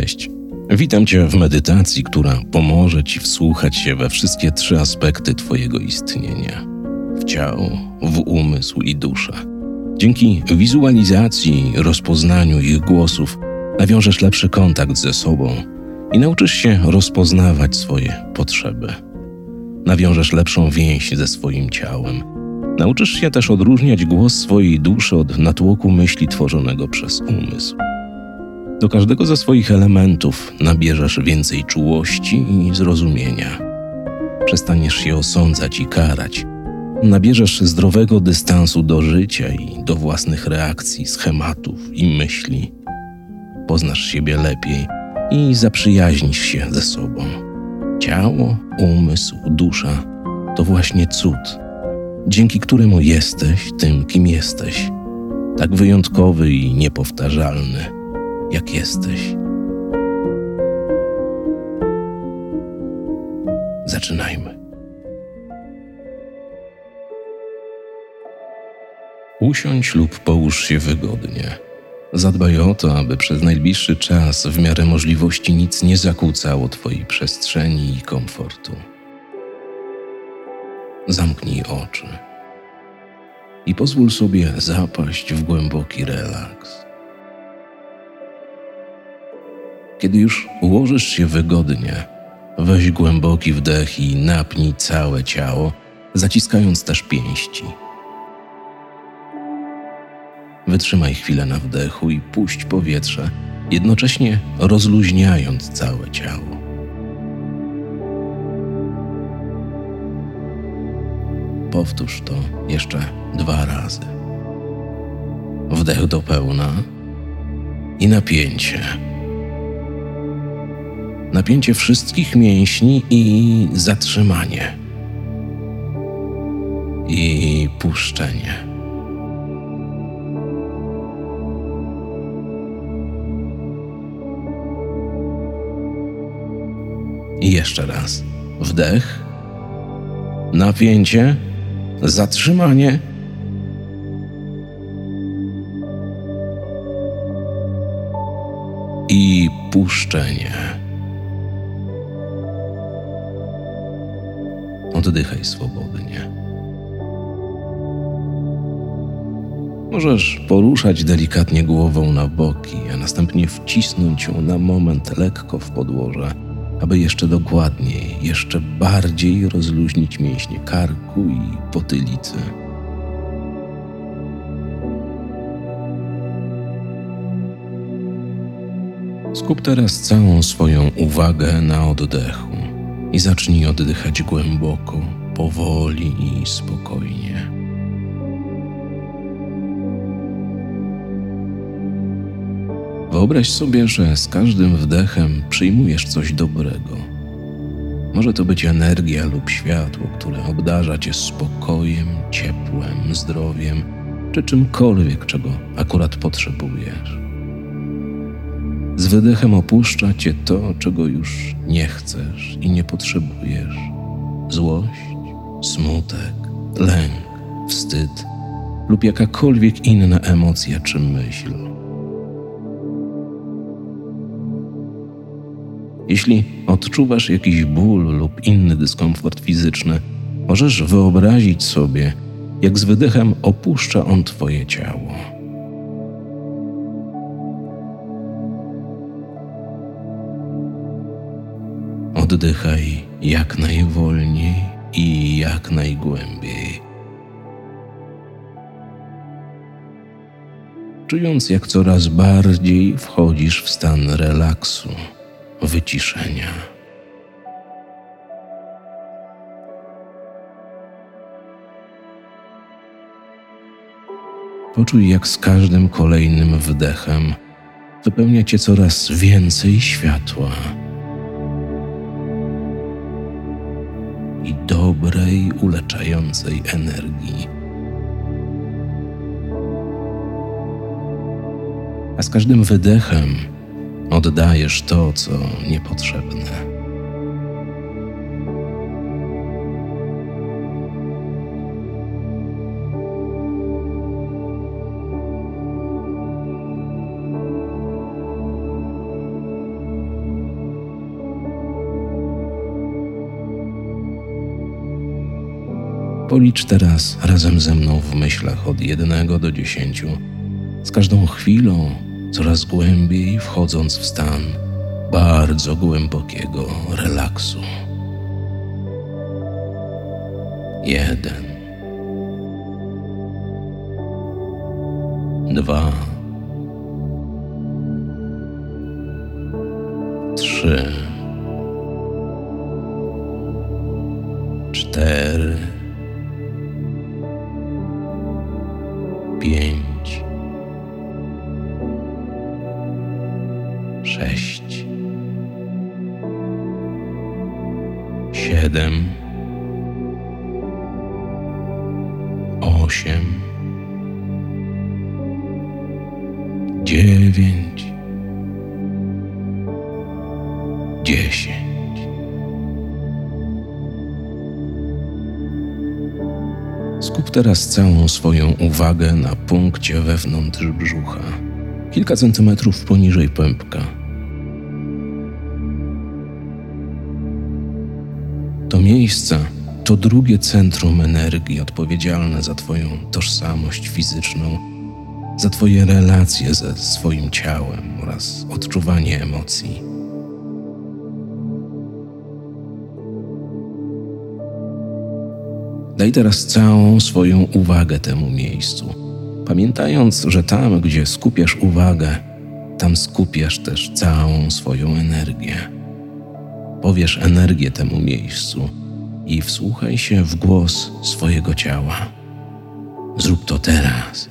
Cześć. Witam Cię w medytacji, która pomoże Ci wsłuchać się we wszystkie trzy aspekty Twojego istnienia: w ciało, w umysł i duszę. Dzięki wizualizacji, rozpoznaniu ich głosów, nawiążesz lepszy kontakt ze sobą i nauczysz się rozpoznawać swoje potrzeby. Nawiążesz lepszą więź ze swoim ciałem. Nauczysz się też odróżniać głos swojej duszy od natłoku myśli tworzonego przez umysł. Do każdego ze swoich elementów nabierzesz więcej czułości i zrozumienia. Przestaniesz się osądzać i karać. Nabierzesz zdrowego dystansu do życia i do własnych reakcji, schematów i myśli. Poznasz siebie lepiej i zaprzyjaźnisz się ze sobą. Ciało, umysł, dusza to właśnie cud, dzięki któremu jesteś tym, kim jesteś. Tak wyjątkowy i niepowtarzalny jak jesteś. Zaczynajmy. Usiądź lub połóż się wygodnie. Zadbaj o to, aby przez najbliższy czas w miarę możliwości nic nie zakłócało Twojej przestrzeni i komfortu. Zamknij oczy i pozwól sobie zapaść w głęboki relaks. Kiedy już ułożysz się wygodnie, weź głęboki wdech i napnij całe ciało, zaciskając też pięści. Wytrzymaj chwilę na wdechu i puść powietrze, jednocześnie rozluźniając całe ciało. Powtórz to jeszcze dwa razy. Wdech do pełna i napięcie napięcie wszystkich mięśni i zatrzymanie. I puszczenie. I jeszcze raz. Wdech, napięcie, zatrzymanie. I puszczenie. Oddychaj swobodnie. Możesz poruszać delikatnie głową na boki, a następnie wcisnąć ją na moment lekko w podłoże, aby jeszcze dokładniej, jeszcze bardziej rozluźnić mięśnie karku i potylicy. Skup teraz całą swoją uwagę na oddechu i zacznij oddychać głęboko, powoli i spokojnie. Wyobraź sobie, że z każdym wdechem przyjmujesz coś dobrego. Może to być energia lub światło, które obdarza cię spokojem, ciepłem, zdrowiem czy czymkolwiek, czego akurat potrzebujesz. Z wydechem opuszcza cię to, czego już nie chcesz i nie potrzebujesz. Złość, smutek, lęk, wstyd lub jakakolwiek inna emocja czy myśl. Jeśli odczuwasz jakiś ból lub inny dyskomfort fizyczny, możesz wyobrazić sobie, jak z wydechem opuszcza on Twoje ciało. Oddychaj jak najwolniej i jak najgłębiej. Czując, jak coraz bardziej wchodzisz w stan relaksu, wyciszenia. Poczuj, jak z każdym kolejnym wdechem wypełnia cię coraz więcej światła i dobrej, uleczającej energii. A z każdym wydechem oddajesz to, co niepotrzebne. Policz teraz razem ze mną w myślach od jednego do dziesięciu, z każdą chwilą coraz głębiej wchodząc w stan bardzo głębokiego relaksu. Jeden. Dwa. Trzy. Cztery. Teraz całą swoją uwagę na punkcie wewnątrz brzucha, kilka centymetrów poniżej pępka. To miejsce to drugie centrum energii odpowiedzialne za Twoją tożsamość fizyczną, za Twoje relacje ze swoim ciałem oraz odczuwanie emocji. Daj teraz całą swoją uwagę temu miejscu, pamiętając, że tam, gdzie skupiasz uwagę, tam skupiasz też całą swoją energię. Powiesz energię temu miejscu i wsłuchaj się w głos swojego ciała. Zrób to teraz.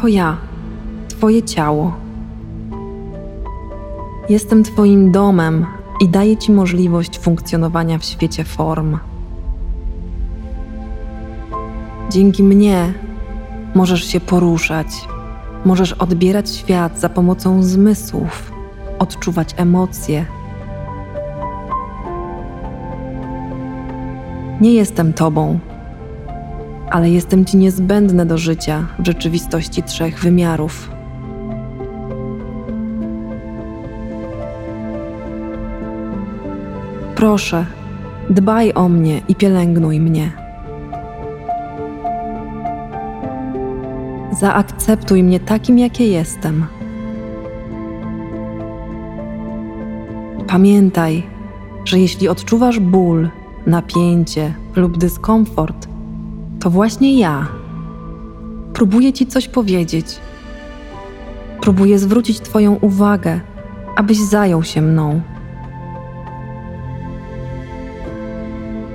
To ja, Twoje ciało. Jestem Twoim domem i daję Ci możliwość funkcjonowania w świecie form. Dzięki mnie możesz się poruszać, możesz odbierać świat za pomocą zmysłów, odczuwać emocje. Nie jestem Tobą ale jestem Ci niezbędne do życia w rzeczywistości trzech wymiarów. Proszę, dbaj o mnie i pielęgnuj mnie. Zaakceptuj mnie takim, jakie jestem. Pamiętaj, że jeśli odczuwasz ból, napięcie lub dyskomfort, to właśnie ja. Próbuję Ci coś powiedzieć. Próbuję zwrócić Twoją uwagę, abyś zajął się mną.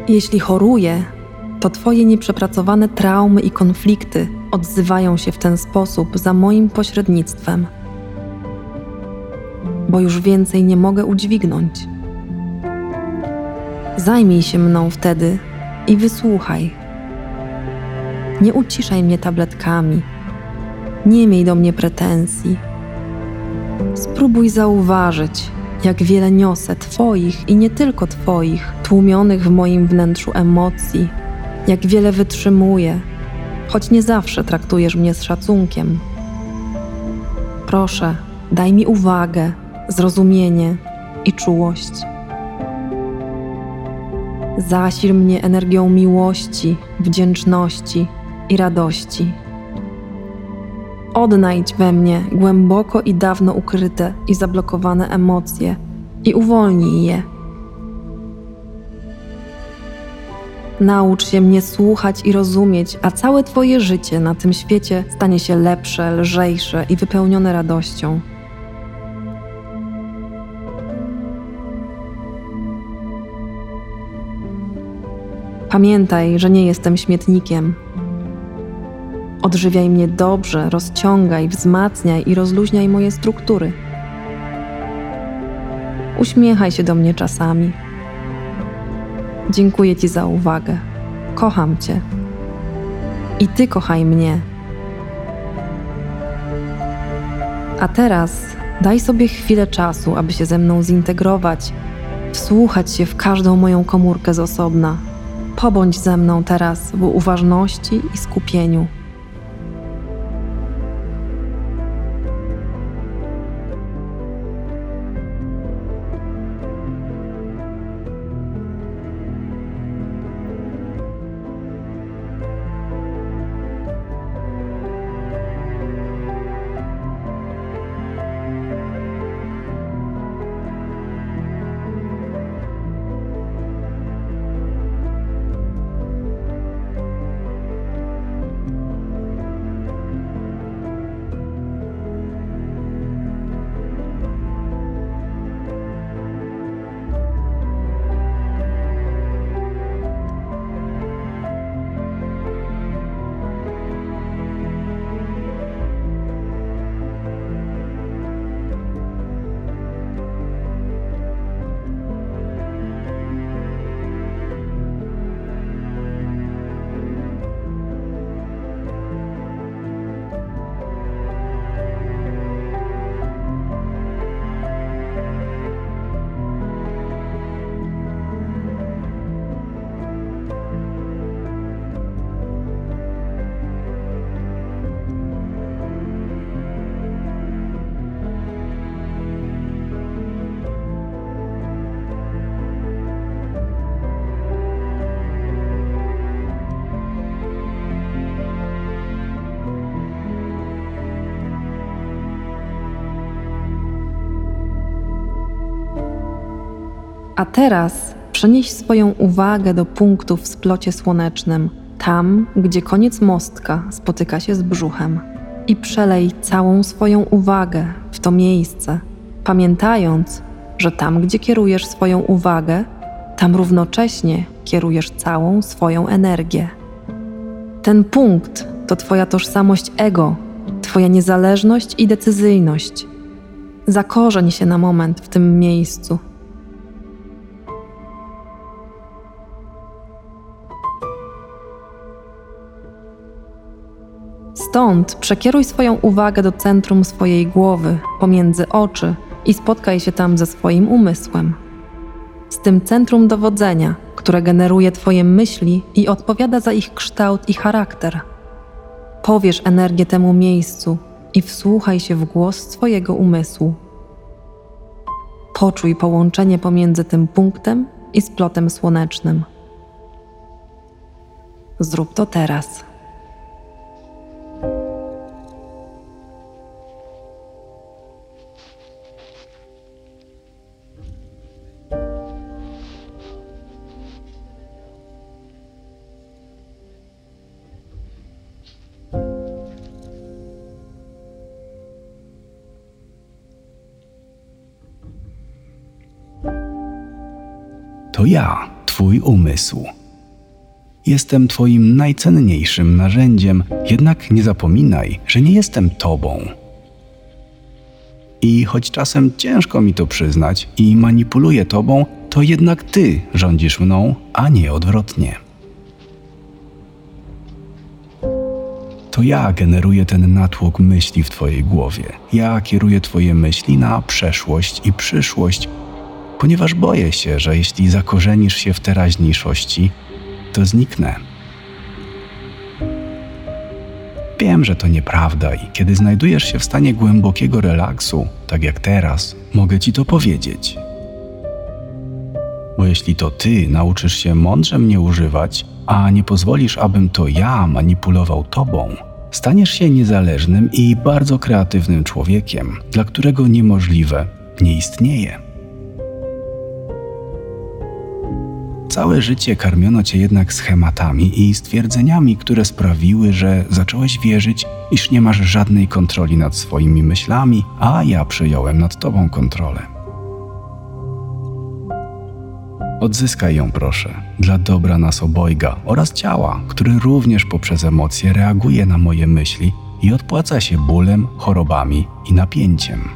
Jeśli choruję, to Twoje nieprzepracowane traumy i konflikty odzywają się w ten sposób za moim pośrednictwem, bo już więcej nie mogę udźwignąć. Zajmij się mną wtedy i wysłuchaj. Nie uciszaj mnie tabletkami. Nie miej do mnie pretensji. Spróbuj zauważyć, jak wiele niosę Twoich i nie tylko Twoich, tłumionych w moim wnętrzu emocji, jak wiele wytrzymuję, choć nie zawsze traktujesz mnie z szacunkiem. Proszę, daj mi uwagę, zrozumienie i czułość. Zasil mnie energią miłości, wdzięczności i radości. Odnajdź we mnie głęboko i dawno ukryte i zablokowane emocje i uwolnij je. Naucz się mnie słuchać i rozumieć, a całe Twoje życie na tym świecie stanie się lepsze, lżejsze i wypełnione radością. Pamiętaj, że nie jestem śmietnikiem, Odżywiaj mnie dobrze, rozciągaj, wzmacniaj i rozluźniaj moje struktury. Uśmiechaj się do mnie czasami. Dziękuję Ci za uwagę. Kocham Cię. I Ty kochaj mnie. A teraz daj sobie chwilę czasu, aby się ze mną zintegrować, wsłuchać się w każdą moją komórkę z osobna. Pobądź ze mną teraz w uważności i skupieniu. A teraz przenieś swoją uwagę do punktu w splocie słonecznym, tam, gdzie koniec mostka spotyka się z brzuchem. I przelej całą swoją uwagę w to miejsce, pamiętając, że tam, gdzie kierujesz swoją uwagę, tam równocześnie kierujesz całą swoją energię. Ten punkt to Twoja tożsamość ego, Twoja niezależność i decyzyjność. Zakorzeń się na moment w tym miejscu. Stąd przekieruj swoją uwagę do centrum swojej głowy, pomiędzy oczy i spotkaj się tam ze swoim umysłem. Z tym centrum dowodzenia, które generuje Twoje myśli i odpowiada za ich kształt i charakter. Powierz energię temu miejscu i wsłuchaj się w głos swojego umysłu. Poczuj połączenie pomiędzy tym punktem i splotem słonecznym. Zrób to teraz. Ja, Twój umysł. Jestem Twoim najcenniejszym narzędziem, jednak nie zapominaj, że nie jestem Tobą. I choć czasem ciężko mi to przyznać i manipuluję Tobą, to jednak Ty rządzisz mną, a nie odwrotnie. To ja generuję ten natłok myśli w Twojej głowie. Ja kieruję Twoje myśli na przeszłość i przyszłość, ponieważ boję się, że jeśli zakorzenisz się w teraźniejszości, to zniknę. Wiem, że to nieprawda i kiedy znajdujesz się w stanie głębokiego relaksu, tak jak teraz, mogę ci to powiedzieć. Bo jeśli to ty nauczysz się mądrze mnie używać, a nie pozwolisz, abym to ja manipulował tobą, staniesz się niezależnym i bardzo kreatywnym człowiekiem, dla którego niemożliwe nie istnieje. Całe życie karmiono cię jednak schematami i stwierdzeniami, które sprawiły, że zacząłeś wierzyć, iż nie masz żadnej kontroli nad swoimi myślami, a ja przejąłem nad tobą kontrolę. Odzyskaj ją, proszę, dla dobra nas obojga oraz ciała, które również poprzez emocje reaguje na moje myśli i odpłaca się bólem, chorobami i napięciem.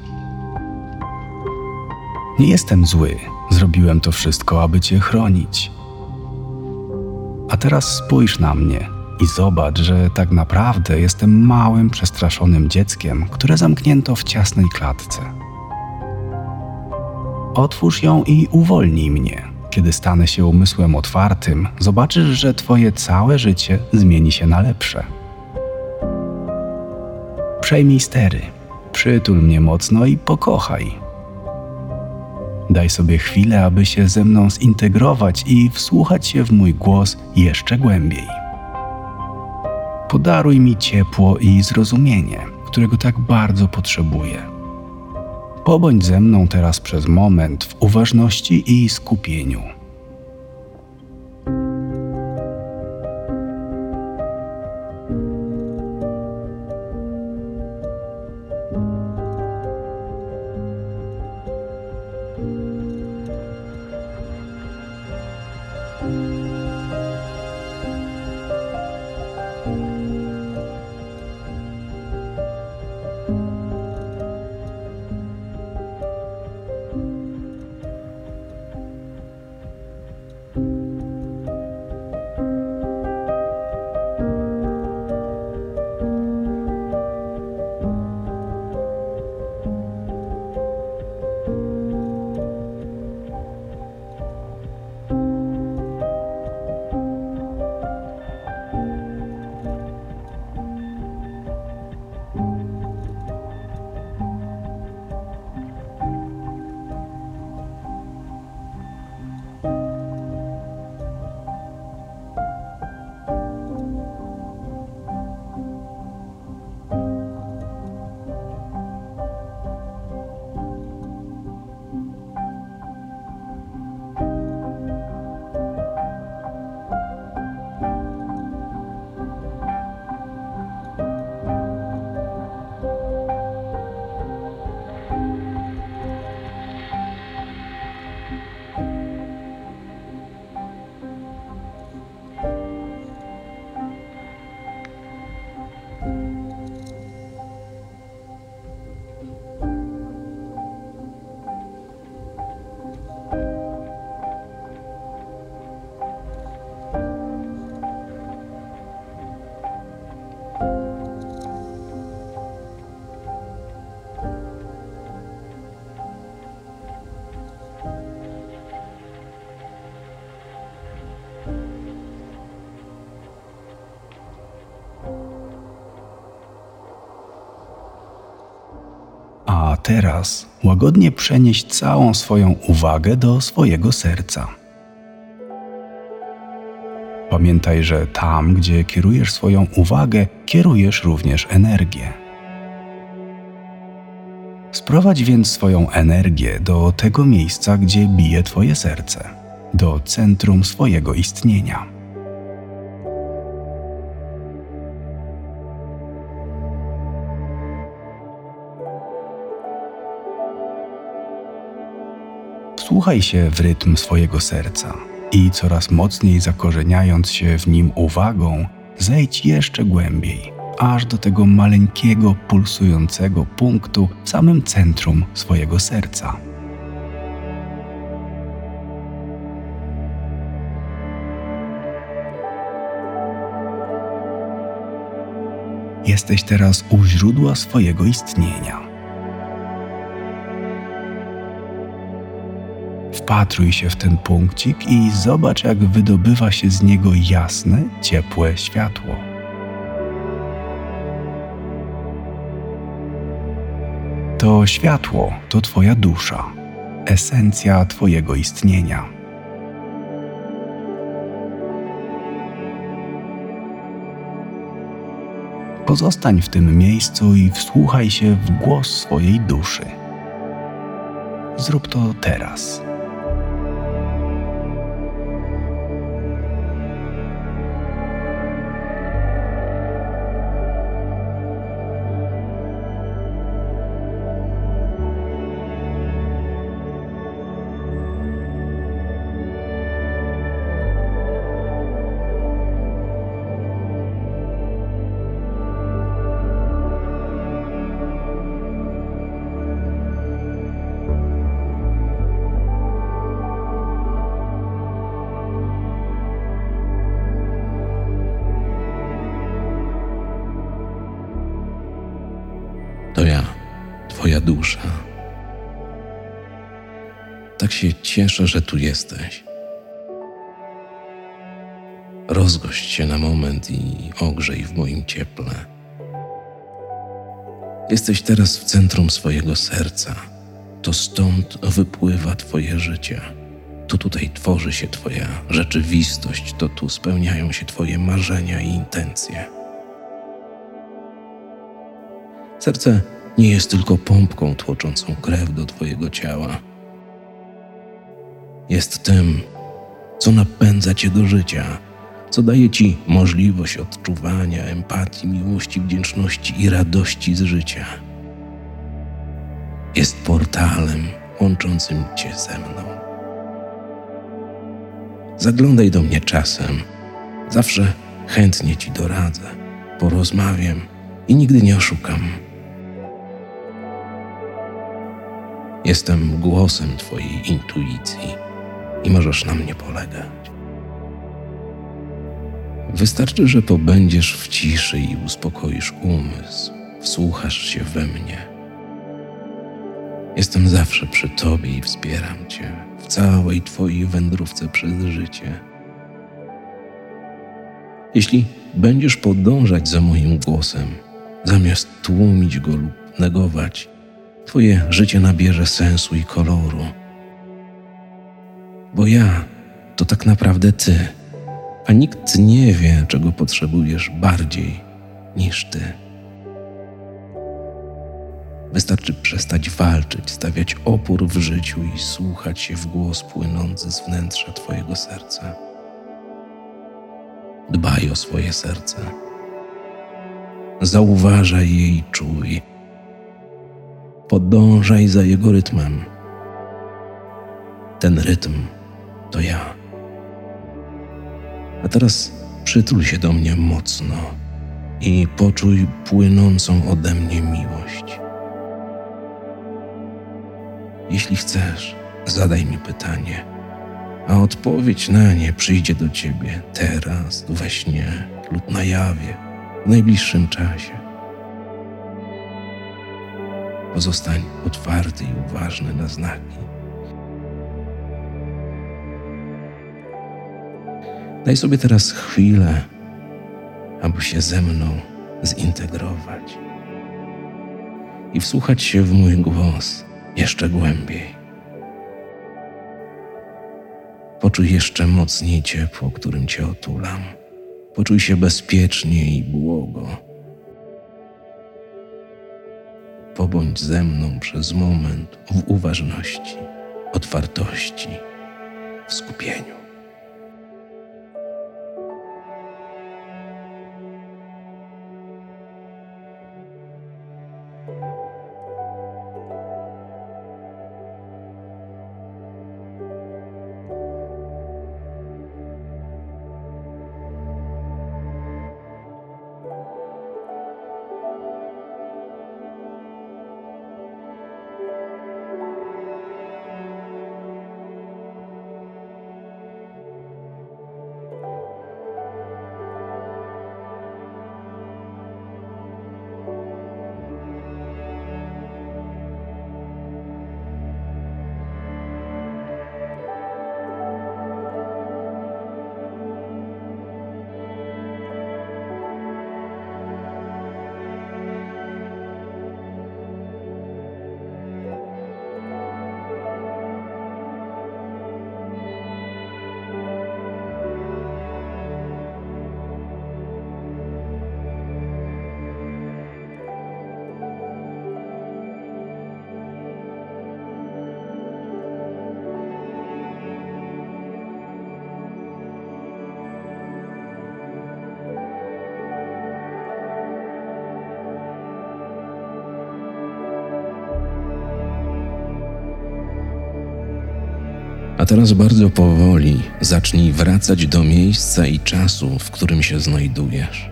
Nie jestem zły, zrobiłem to wszystko, aby Cię chronić. A teraz spójrz na mnie i zobacz, że tak naprawdę jestem małym, przestraszonym dzieckiem, które zamknięto w ciasnej klatce. Otwórz ją i uwolnij mnie. Kiedy stanę się umysłem otwartym, zobaczysz, że Twoje całe życie zmieni się na lepsze. Przejmij stery, przytul mnie mocno i pokochaj. Daj sobie chwilę, aby się ze mną zintegrować i wsłuchać się w mój głos jeszcze głębiej. Podaruj mi ciepło i zrozumienie, którego tak bardzo potrzebuję. Pobądź ze mną teraz przez moment w uważności i skupieniu. Teraz łagodnie przenieś całą swoją uwagę do swojego serca. Pamiętaj, że tam, gdzie kierujesz swoją uwagę, kierujesz również energię. Sprowadź więc swoją energię do tego miejsca, gdzie bije Twoje serce, do centrum swojego istnienia. Wsłuchaj się w rytm swojego serca i coraz mocniej zakorzeniając się w nim uwagą, zejdź jeszcze głębiej, aż do tego maleńkiego, pulsującego punktu w samym centrum swojego serca. Jesteś teraz u źródła swojego istnienia. Wpatruj się w ten punkcik i zobacz, jak wydobywa się z niego jasne, ciepłe światło. To światło to Twoja dusza, esencja Twojego istnienia. Pozostań w tym miejscu i wsłuchaj się w głos swojej duszy. Zrób to teraz. Twoja dusza. Tak się cieszę, że tu jesteś. Rozgość się na moment i ogrzej w moim cieple. Jesteś teraz w centrum swojego serca. To stąd wypływa Twoje życie. To tutaj tworzy się Twoja rzeczywistość, to tu spełniają się Twoje marzenia i intencje. Serce nie jest tylko pompką tłoczącą krew do Twojego ciała. Jest tym, co napędza Cię do życia, co daje Ci możliwość odczuwania empatii, miłości, wdzięczności i radości z życia. Jest portalem łączącym Cię ze mną. Zaglądaj do mnie czasem. Zawsze chętnie Ci doradzę, porozmawiam i nigdy nie oszukam. Jestem głosem Twojej intuicji i możesz na mnie polegać. Wystarczy, że pobędziesz w ciszy i uspokoisz umysł, wsłuchasz się we mnie. Jestem zawsze przy Tobie i wspieram Cię w całej Twojej wędrówce przez życie. Jeśli będziesz podążać za moim głosem, zamiast tłumić go lub negować, Twoje życie nabierze sensu i koloru. Bo ja to tak naprawdę Ty, a nikt nie wie, czego potrzebujesz bardziej niż Ty. Wystarczy przestać walczyć, stawiać opór w życiu i słuchać się w głos płynący z wnętrza Twojego serca. Dbaj o swoje serce. Zauważaj je i czuj podążaj za jego rytmem. Ten rytm to ja. A teraz przytul się do mnie mocno i poczuj płynącą ode mnie miłość. Jeśli chcesz, zadaj mi pytanie, a odpowiedź na nie przyjdzie do ciebie teraz, we śnie lub na jawie, w najbliższym czasie. Pozostań otwarty i uważny na znaki. Daj sobie teraz chwilę, aby się ze mną zintegrować i wsłuchać się w mój głos jeszcze głębiej. Poczuj jeszcze mocniej ciepło, którym Cię otulam. Poczuj się bezpiecznie i błogo pobądź ze mną przez moment w uważności, otwartości, w skupieniu. Teraz bardzo powoli zacznij wracać do miejsca i czasu, w którym się znajdujesz.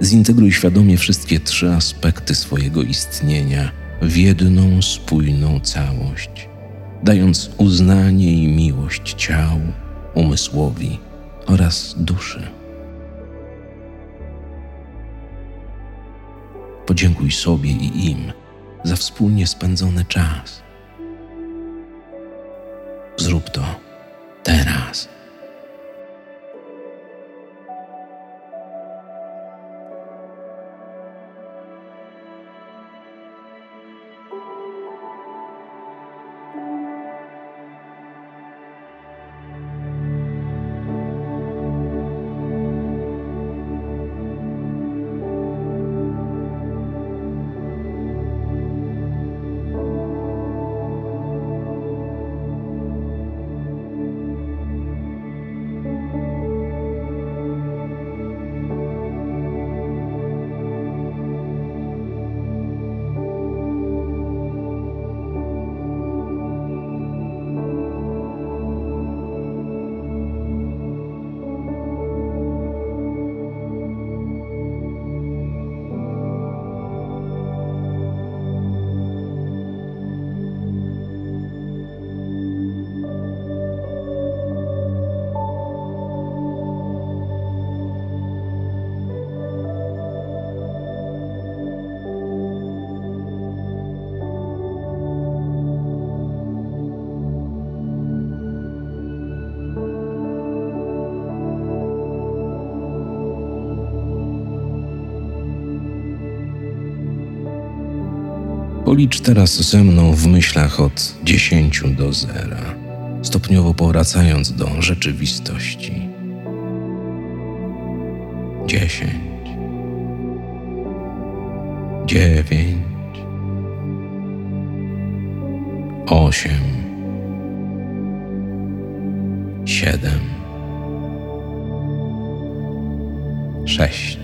Zintegruj świadomie wszystkie trzy aspekty swojego istnienia w jedną spójną całość, dając uznanie i miłość ciału, umysłowi oraz duszy. Podziękuj sobie i im za wspólnie spędzony czas. Zrób to teraz. Policz teraz ze mną w myślach od 10 do zera, stopniowo powracając do rzeczywistości. 10 9 8 7 6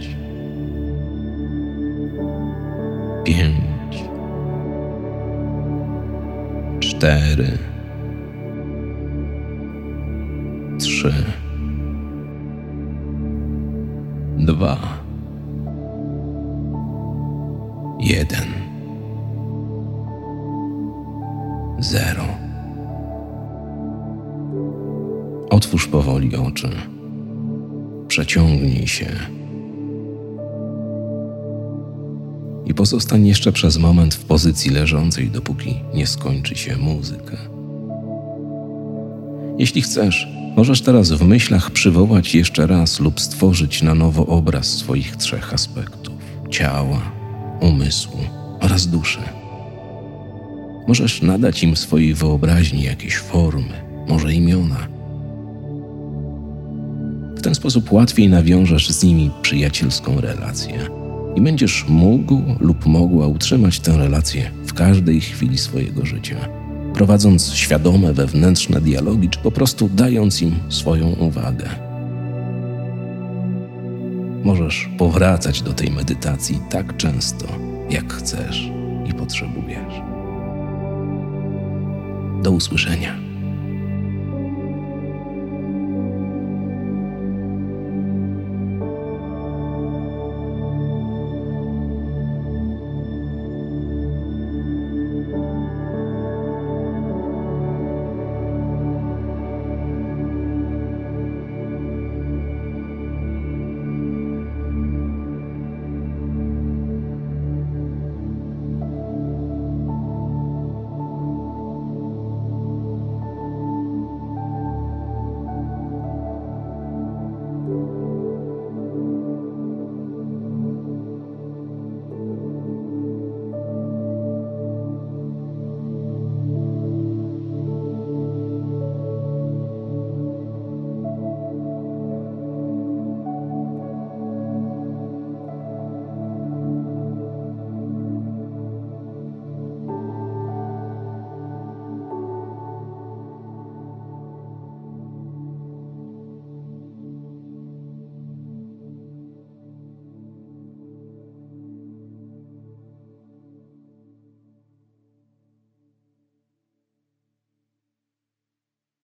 5 cztery, trzy, dwa, jeden, zero. Otwórz powoli oczy. Przeciągnij się. Pozostań jeszcze przez moment w pozycji leżącej, dopóki nie skończy się muzyka. Jeśli chcesz, możesz teraz w myślach przywołać jeszcze raz lub stworzyć na nowo obraz swoich trzech aspektów: ciała, umysłu oraz duszy. Możesz nadać im swojej wyobraźni jakieś formy, może imiona. W ten sposób łatwiej nawiążesz z nimi przyjacielską relację i będziesz mógł lub mogła utrzymać tę relację w każdej chwili swojego życia, prowadząc świadome wewnętrzne dialogi, czy po prostu dając im swoją uwagę. Możesz powracać do tej medytacji tak często, jak chcesz i potrzebujesz. Do usłyszenia.